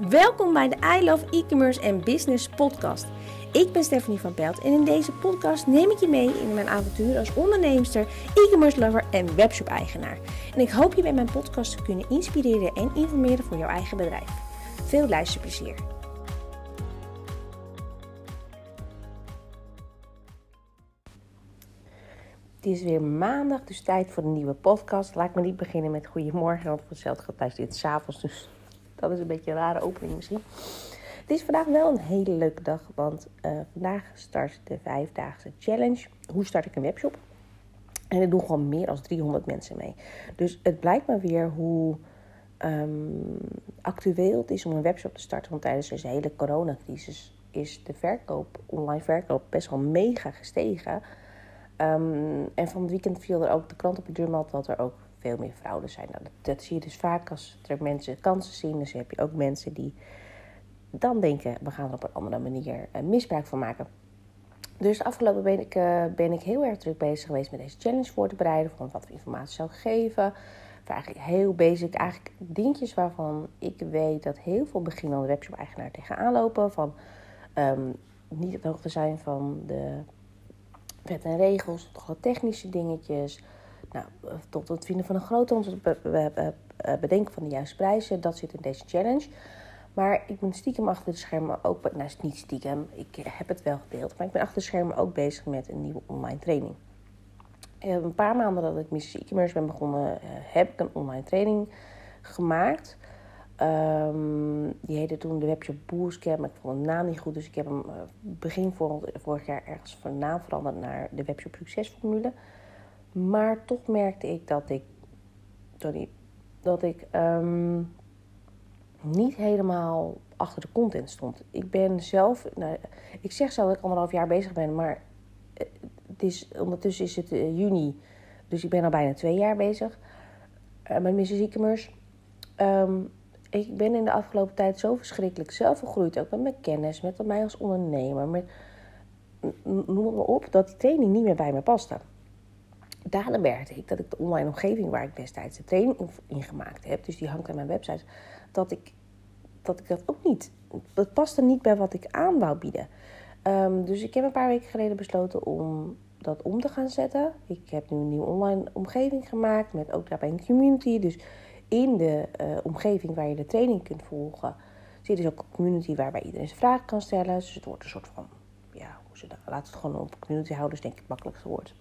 Welkom bij de I Love E-commerce en Business podcast. Ik ben Stephanie van Pelt en in deze podcast neem ik je mee in mijn avontuur als onderneemster, e-commerce lover en webshop eigenaar. En ik hoop je bij mijn podcast te kunnen inspireren en informeren voor jouw eigen bedrijf. Veel luisterplezier. Het is weer maandag, dus tijd voor een nieuwe podcast. Laat me niet beginnen met goedemorgen, want hetzelfde gaat thuis dit s'avonds, dus dat is een beetje een rare opening misschien. Het is vandaag wel een hele leuke dag, want uh, vandaag start de vijfdaagse challenge. Hoe start ik een webshop? En er doen gewoon meer dan 300 mensen mee. Dus het blijkt maar weer hoe um, actueel het is om een webshop te starten. Want tijdens deze hele coronacrisis is de verkoop, online verkoop, best wel mega gestegen. Um, en van het weekend viel er ook de krant op de deurmat dat er ook veel meer fraude zijn. Nou, dat, dat, zie je dus vaak als er mensen kansen zien. Dus heb je ook mensen die dan denken, we gaan er op een andere manier uh, misbruik van maken. Dus de afgelopen week uh, ben ik heel erg druk bezig geweest met deze challenge voor te bereiden. Van wat voor informatie zou ik geven. Eigenlijk heel basic. Eigenlijk dingetjes waarvan ik weet dat heel veel beginnende webshop-eigenaar tegenaan lopen. Van um, niet op de hoogte zijn van de wet en regels, toch wel technische dingetjes. Nou, tot het vinden van een grote het bedenken van de juiste prijzen. Dat zit in deze challenge. Maar ik ben stiekem achter de schermen ook... Nou, niet stiekem, ik heb het wel gedeeld. Maar ik ben achter de schermen ook bezig met een nieuwe online training. Een paar maanden dat ik Mrs. E-commerce ben begonnen... Eh, heb ik een online training gemaakt... Um, die heette toen de Webshop maar ik vond de naam niet goed. Dus ik heb hem begin vorig jaar ergens van naam veranderd naar de Webshop Succesformule. Maar toch merkte ik dat ik, sorry, dat ik um, niet helemaal achter de content stond. Ik ben zelf, nou, ik zeg zelf dat ik anderhalf jaar bezig ben, maar het is, ondertussen is het uh, juni. Dus ik ben al bijna twee jaar bezig uh, met Mrs. E-commerce. Um, ik ben in de afgelopen tijd zo verschrikkelijk zelf gegroeid. Ook met mijn kennis, met mij als ondernemer. Met, noem het maar op, dat die training niet meer bij me paste. Daarna merkte ik dat ik de online omgeving waar ik destijds de training in gemaakt heb, dus die hangt aan mijn website, dat ik dat, ik dat ook niet. Dat paste niet bij wat ik aan wou bieden. Um, dus ik heb een paar weken geleden besloten om dat om te gaan zetten. Ik heb nu een nieuwe online omgeving gemaakt met ook daarbij een community. Dus in de uh, omgeving waar je de training kunt volgen, zit dus ook een community waarbij iedereen zijn vragen kan stellen. Dus het wordt een soort van, ja, hoe ze dat, laat het gewoon op community houden, dus denk ik het makkelijkste woord.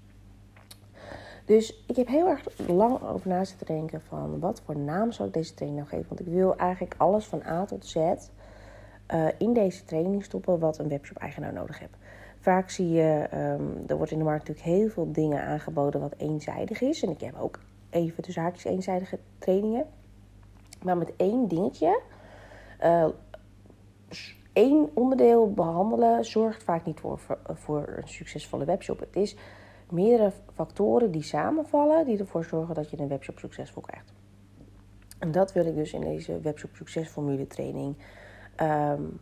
Dus ik heb heel erg lang over na zitten denken van wat voor naam zou ik deze training nou geven. Want ik wil eigenlijk alles van A tot Z uh, in deze training stoppen wat een webshop-eigenaar nodig heeft. Vaak zie je, um, er wordt in de markt natuurlijk heel veel dingen aangeboden wat eenzijdig is. En ik heb ook even de zaakjes eenzijdige trainingen. Maar met één dingetje, uh, één onderdeel behandelen, zorgt vaak niet voor, voor een succesvolle webshop. Het is meerdere factoren die samenvallen, die ervoor zorgen dat je een webshop succesvol krijgt. En dat wil ik dus in deze webshop succesformule training um,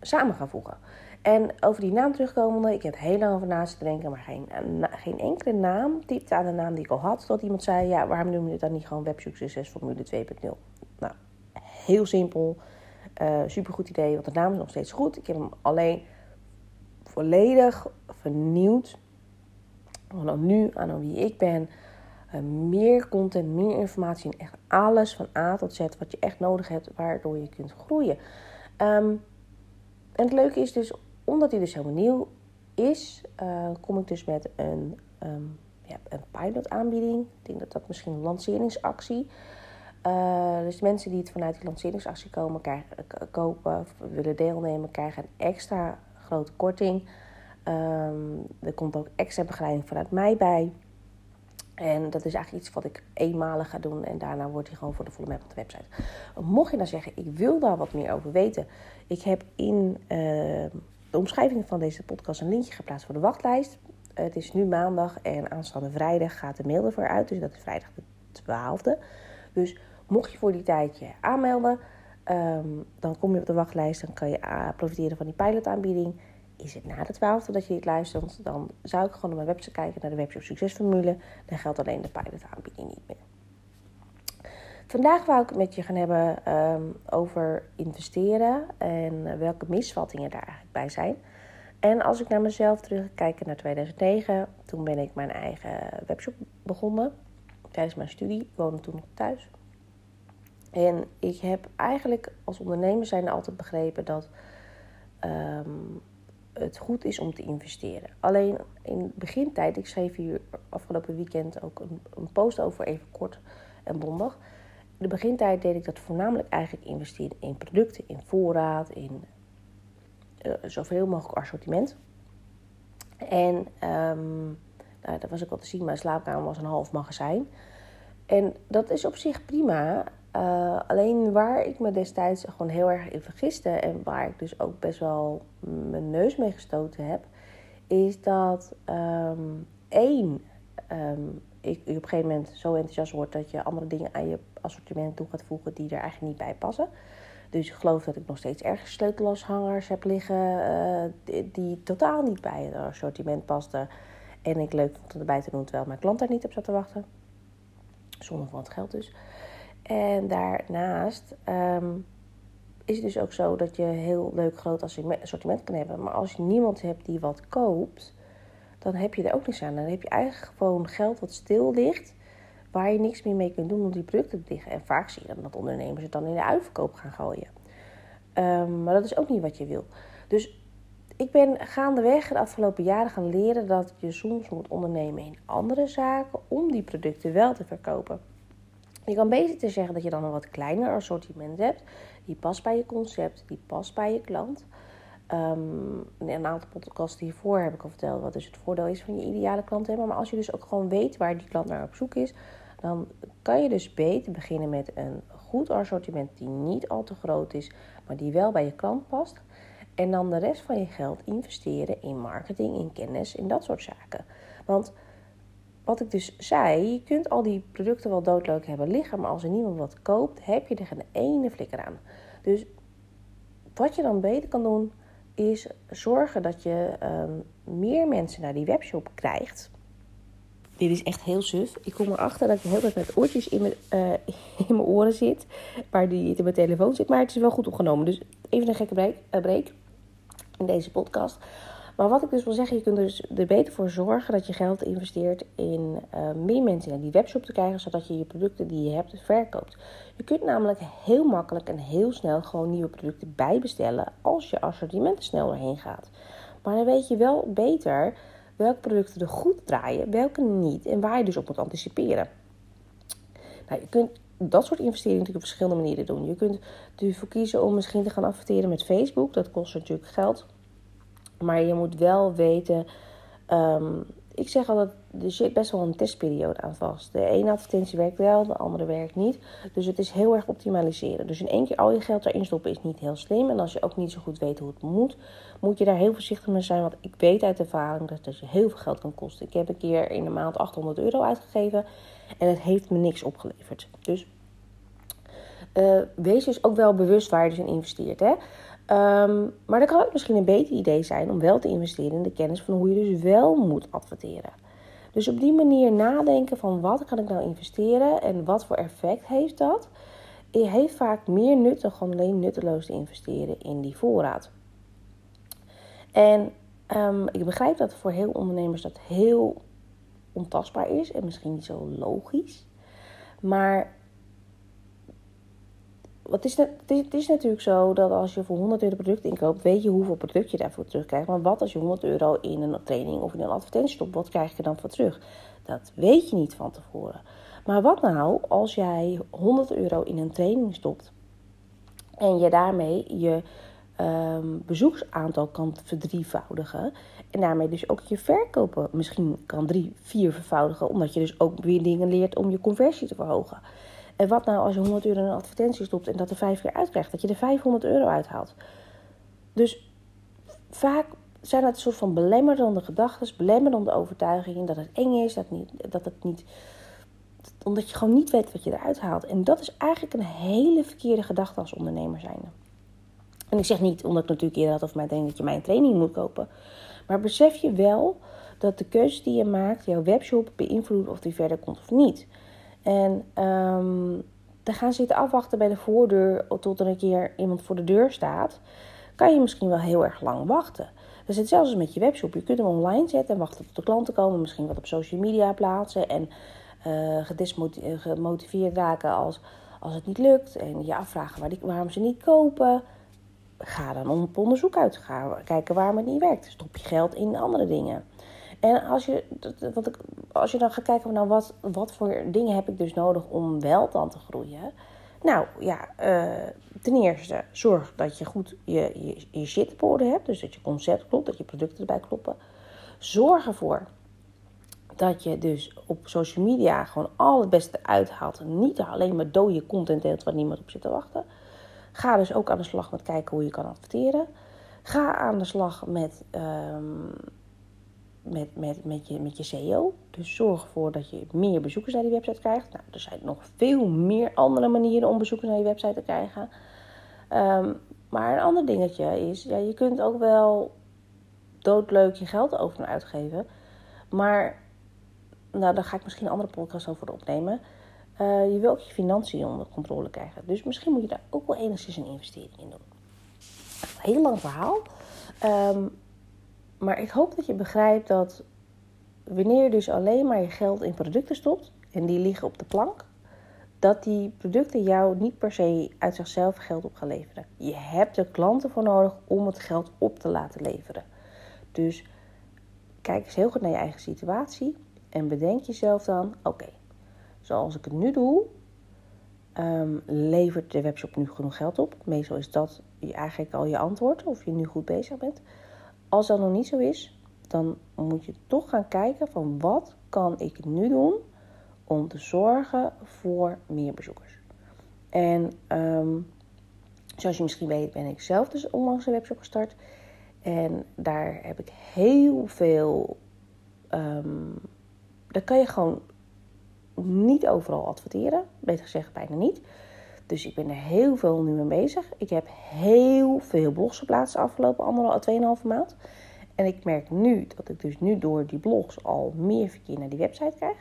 samen gaan voegen. En over die naam terugkomende, ik heb heel lang over na te denken, maar geen, geen enkele naam typte aan de naam die ik al had. Tot iemand zei, ja, waarom noem je het dan niet gewoon Webshop Succes Formule 2.0? Nou, heel simpel, uh, supergoed idee, want de naam is nog steeds goed. Ik heb hem alleen volledig vernieuwd. Van nu aan wie ik ben. Uh, meer content, meer informatie en echt alles van A tot Z wat je echt nodig hebt, waardoor je kunt groeien. Um, en het leuke is dus omdat hij dus helemaal nieuw is, uh, kom ik dus met een, um, ja, een pilot aanbieding. Ik denk dat dat misschien een lanceringsactie. Uh, dus mensen die het vanuit die lanceringsactie komen, krijgen, kopen of willen deelnemen, krijgen een extra grote korting. Um, er komt ook extra begeleiding vanuit mij bij. En dat is eigenlijk iets wat ik eenmalig ga doen. En daarna wordt hij gewoon voor de volle map op de website. Mocht je nou zeggen, ik wil daar wat meer over weten. Ik heb in uh, de omschrijving van deze podcast een linkje geplaatst voor de wachtlijst. Het is nu maandag en aanstaande vrijdag gaat de mail ervoor uit. Dus dat is vrijdag de 12e. Dus mocht je voor die tijd je aanmelden, um, dan kom je op de wachtlijst. Dan kan je profiteren van die pilotaanbieding. Is het na de 12e dat je dit luistert, dan zou ik gewoon op mijn website kijken naar de Webshop Succesformule. Dan geldt alleen de pilotaanbieding niet meer. Vandaag wou ik het met je gaan hebben ehm, over investeren en welke misvattingen daar eigenlijk bij zijn. En als ik naar mezelf terugkijk naar 2009, toen ben ik mijn eigen webshop begonnen tijdens mijn studie. Ik woonde toen nog thuis. En ik heb eigenlijk als ondernemer zijn altijd begrepen dat ehm, het goed is om te investeren. Alleen in begintijd, ik schreef hier afgelopen weekend ook een, een post over, even kort en bondig. In de begintijd deed ik dat voornamelijk eigenlijk investeren in producten, in voorraad, in uh, zoveel mogelijk assortiment. En um, nou, dat was ook al te zien, mijn slaapkamer was een half magazijn. En dat is op zich prima. Uh, alleen waar ik me destijds gewoon heel erg in vergiste en waar ik dus ook best wel mijn neus mee gestoten heb, is dat um, één, um, ik op een gegeven moment zo enthousiast word dat je andere dingen aan je assortiment toe gaat voegen die er eigenlijk niet bij passen. Dus ik geloof dat ik nog steeds ergens sleutelashangers heb liggen uh, die, totaal niet bij het assortiment pasten. En ik leuk vond erbij te doen terwijl mijn klant daar niet op zat te wachten. Zonder van het geld dus. En daarnaast um, is het dus ook zo dat je heel leuk groot assortiment kan hebben. Maar als je niemand hebt die wat koopt, dan heb je er ook niks aan. Dan heb je eigenlijk gewoon geld wat stil ligt, waar je niks meer mee kunt doen om die producten te liggen. En vaak zie je dan dat ondernemers het dan in de uitverkoop gaan gooien. Um, maar dat is ook niet wat je wil. Dus ik ben gaandeweg de afgelopen jaren gaan leren dat je soms moet ondernemen in andere zaken om die producten wel te verkopen. Je kan beter te zeggen dat je dan een wat kleiner assortiment hebt, die past bij je concept, die past bij je klant. In een aantal podcasts hiervoor heb ik al verteld wat dus het voordeel is van je ideale klant hebben. Maar als je dus ook gewoon weet waar die klant naar op zoek is, dan kan je dus beter beginnen met een goed assortiment die niet al te groot is, maar die wel bij je klant past. En dan de rest van je geld investeren in marketing, in kennis, in dat soort zaken. Want wat ik dus zei, je kunt al die producten wel doodleuk hebben liggen, maar als er niemand wat koopt, heb je er geen ene flikker aan. Dus wat je dan beter kan doen, is zorgen dat je um, meer mensen naar die webshop krijgt. Dit is echt heel suf. Ik kom erachter dat ik hele tijd met oortjes in mijn, uh, in mijn oren zit, waar die in mijn telefoon zit. Maar het is wel goed opgenomen. Dus even een gekke break, uh, break in deze podcast. Maar wat ik dus wil zeggen, je kunt dus er beter voor zorgen dat je geld investeert in uh, meer mensen naar die webshop te krijgen, zodat je je producten die je hebt verkoopt. Je kunt namelijk heel makkelijk en heel snel gewoon nieuwe producten bijbestellen als je assortiment sneller heen gaat. Maar dan weet je wel beter welke producten er goed draaien, welke niet en waar je dus op moet anticiperen. Nou, je kunt dat soort investeringen natuurlijk op verschillende manieren doen. Je kunt ervoor kiezen om misschien te gaan adverteren met Facebook. Dat kost natuurlijk geld. Maar je moet wel weten. Um, ik zeg altijd, er zit best wel een testperiode aan vast. De ene advertentie werkt wel, de andere werkt niet. Dus het is heel erg optimaliseren. Dus in één keer al je geld erin stoppen is niet heel slim. En als je ook niet zo goed weet hoe het moet, moet je daar heel voorzichtig mee zijn. Want ik weet uit ervaring dat het je heel veel geld kan kosten. Ik heb een keer in de maand 800 euro uitgegeven en het heeft me niks opgeleverd. Dus uh, wees dus ook wel bewust waar je dus in investeert. Hè? Um, maar dan kan het misschien een beter idee zijn om wel te investeren in de kennis van hoe je dus wel moet adverteren. Dus op die manier nadenken van wat kan ik nou investeren en wat voor effect heeft dat, heeft vaak meer nut dan gewoon alleen nutteloos te investeren in die voorraad. En um, ik begrijp dat voor heel ondernemers dat heel ontastbaar is en misschien niet zo logisch. Maar wat is het, het is natuurlijk zo dat als je voor 100 euro product inkoopt, weet je hoeveel product je daarvoor terugkrijgt. Maar wat als je 100 euro in een training of in een advertentie stopt, wat krijg je dan voor terug? Dat weet je niet van tevoren. Maar wat nou als jij 100 euro in een training stopt en je daarmee je um, bezoeksaantal kan verdrievoudigen en daarmee dus ook je verkopen misschien kan drie, vier vervoudigen, omdat je dus ook weer dingen leert om je conversie te verhogen. En wat nou als je 100 euro in een advertentie stopt en dat er vijf keer uitkrijgt? Dat je er 500 euro uithaalt. Dus vaak zijn het een soort van belemmerende gedachten, belemmerende overtuigingen dat het eng is, dat, niet, dat het niet. Omdat je gewoon niet weet wat je eruit haalt. En dat is eigenlijk een hele verkeerde gedachte als ondernemer zijn. En ik zeg niet, omdat ik natuurlijk eerder had of mij denk dat je mijn training moet kopen. Maar besef je wel dat de keuze die je maakt, jouw webshop, beïnvloedt of die verder komt of niet. En te gaan zitten afwachten bij de voordeur tot er een keer iemand voor de deur staat, kan je misschien wel heel erg lang wachten. Dus hetzelfde als met je webshop. Je kunt hem online zetten en wachten tot de klanten komen. Misschien wat op social media plaatsen. En uh, gemotiveerd raken als, als het niet lukt. En je afvragen waarom ze niet kopen. Ga dan op onderzoek uit. Kijken waarom het niet werkt. Stop je geld in andere dingen. En als je, wat ik, als je dan gaat kijken nou, wat, wat voor dingen heb ik dus nodig om wel dan te groeien. Nou ja, uh, ten eerste zorg dat je goed je, je, je shit op orde hebt. Dus dat je concept klopt, dat je producten erbij kloppen. Zorg ervoor dat je dus op social media gewoon al het beste uithaalt. Niet alleen maar dode content deelt waar niemand op zit te wachten. Ga dus ook aan de slag met kijken hoe je kan adverteren. Ga aan de slag met, um, met, met, met, je, met je SEO. Dus zorg ervoor dat je meer bezoekers naar die website krijgt. Nou, er zijn nog veel meer andere manieren om bezoekers naar je website te krijgen. Um, maar een ander dingetje is, ja, je kunt ook wel doodleuk je geld over uitgeven. Maar nou, daar ga ik misschien een andere podcast over opnemen. Uh, je wil ook je financiën onder controle krijgen. Dus misschien moet je daar ook wel enigszins een investering in doen. Heel lang verhaal. Um, maar ik hoop dat je begrijpt dat wanneer je dus alleen maar je geld in producten stopt en die liggen op de plank, dat die producten jou niet per se uit zichzelf geld op gaan leveren. Je hebt er klanten voor nodig om het geld op te laten leveren. Dus kijk eens heel goed naar je eigen situatie en bedenk jezelf dan: oké, zoals ik het nu doe, um, levert de webshop nu genoeg geld op? Meestal is dat eigenlijk al je antwoord of je nu goed bezig bent. Als dat nog niet zo is, dan moet je toch gaan kijken van wat kan ik nu doen om te zorgen voor meer bezoekers. En um, zoals je misschien weet ben ik zelf dus onlangs een webshop gestart. En daar heb ik heel veel... Um, daar kan je gewoon niet overal adverteren. Beter gezegd bijna niet. Dus ik ben er heel veel nu mee bezig. Ik heb heel veel blogs geplaatst de afgelopen anderhalf, 2,5 maand. En ik merk nu dat ik dus nu door die blogs al meer verkeer naar die website krijg.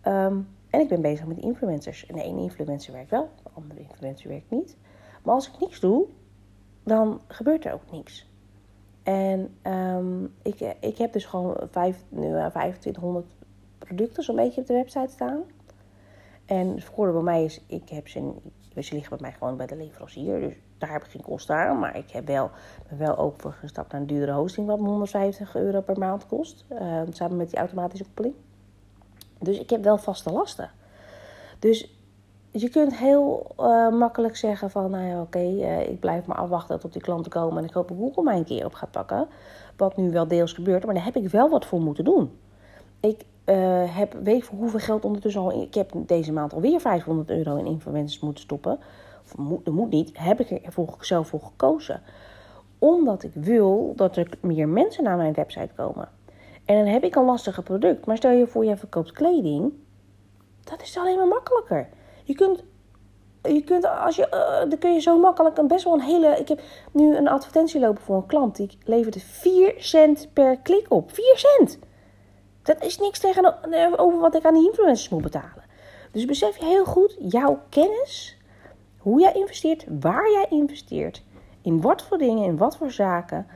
Ehm, en ik ben bezig met influencers. En de ene influencer werkt wel, de andere influencer werkt niet. Maar als ik niks doe, dan gebeurt er ook niks. En um, ik, ik heb dus gewoon vijf, nu, 2500 producten zo'n beetje op de website staan. En het voordeel bij mij is, ik heb ze, ze liggen bij mij gewoon bij de leverancier. Dus daar heb ik geen kosten aan. Maar ik heb wel, ben wel overgestapt naar een dure hosting, wat me 150 euro per maand kost. Uh, samen met die automatische koppeling. Dus ik heb wel vaste lasten. Dus je kunt heel uh, makkelijk zeggen van, nou ja, oké, uh, ik blijf maar afwachten tot die klanten komen en ik hoop dat Google mij een keer op gaat pakken. Wat nu wel deels gebeurt, maar daar heb ik wel wat voor moeten doen. Ik uh, heb, weet hoeveel geld ondertussen al. Ik heb deze maand alweer 500 euro in influencers moeten stoppen. Moet, dat moet niet. Heb ik er voor, zelf voor gekozen. Omdat ik wil dat er meer mensen naar mijn website komen. En dan heb ik een lastige product. Maar stel je voor, je verkoopt kleding. Dat is alleen maar makkelijker. Je kunt je kunt, als je, uh, dan kun je zo makkelijk best wel een hele. Ik heb nu een advertentie lopen voor een klant. Die levert 4 cent per klik op. 4 cent! Dat is niks tegenover wat ik aan die influencers moet betalen. Dus besef je heel goed jouw kennis, hoe jij investeert, waar jij investeert, in wat voor dingen, in wat voor zaken.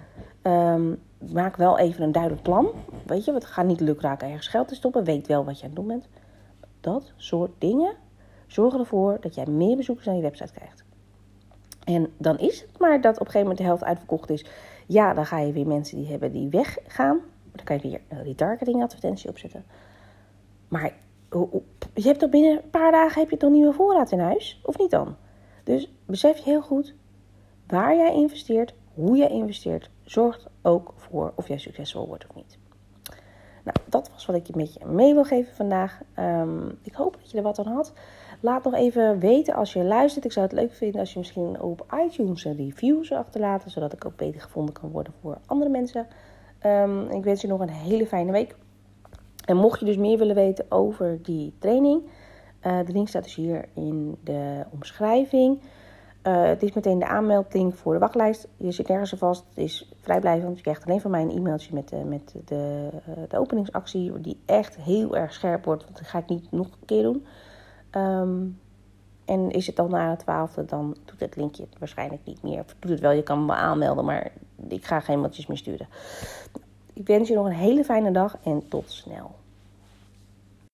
Um, maak wel even een duidelijk plan. Weet je, het gaat niet lukraken ergens geld te stoppen. Weet wel wat je aan het doen bent. Dat soort dingen zorgen ervoor dat jij meer bezoekers naar je website krijgt. En dan is het maar dat op een gegeven moment de helft uitverkocht is. Ja, dan ga je weer mensen die hebben die weggaan. Dan kan je weer een retargeting advertentie opzetten. Maar je hebt binnen een paar dagen heb je toch nieuwe voorraad in huis? Of niet dan? Dus besef je heel goed waar jij investeert, hoe jij investeert, zorgt ook voor of jij succesvol wordt of niet. Nou, dat was wat ik je met je mee wil geven vandaag. Um, ik hoop dat je er wat aan had. Laat nog even weten als je luistert. Ik zou het leuk vinden als je misschien op iTunes een review zou achterlaten, zodat ik ook beter gevonden kan worden voor andere mensen. Um, ik wens je nog een hele fijne week. En mocht je dus meer willen weten over die training, uh, de link staat dus hier in de omschrijving. Uh, het is meteen de aanmelding voor de wachtlijst. Je zit nergens vast. Het is vrijblijvend. Je krijgt alleen van mij een e-mailtje met, uh, met de, de openingsactie. Die echt heel erg scherp wordt. Want dat ga ik niet nog een keer doen. Um, En is het al na de twaalfde, dan doet het linkje het waarschijnlijk niet meer. Of doet het wel, je kan me aanmelden, maar ik ga geen mailtjes meer sturen. Ik wens je nog een hele fijne dag en tot snel.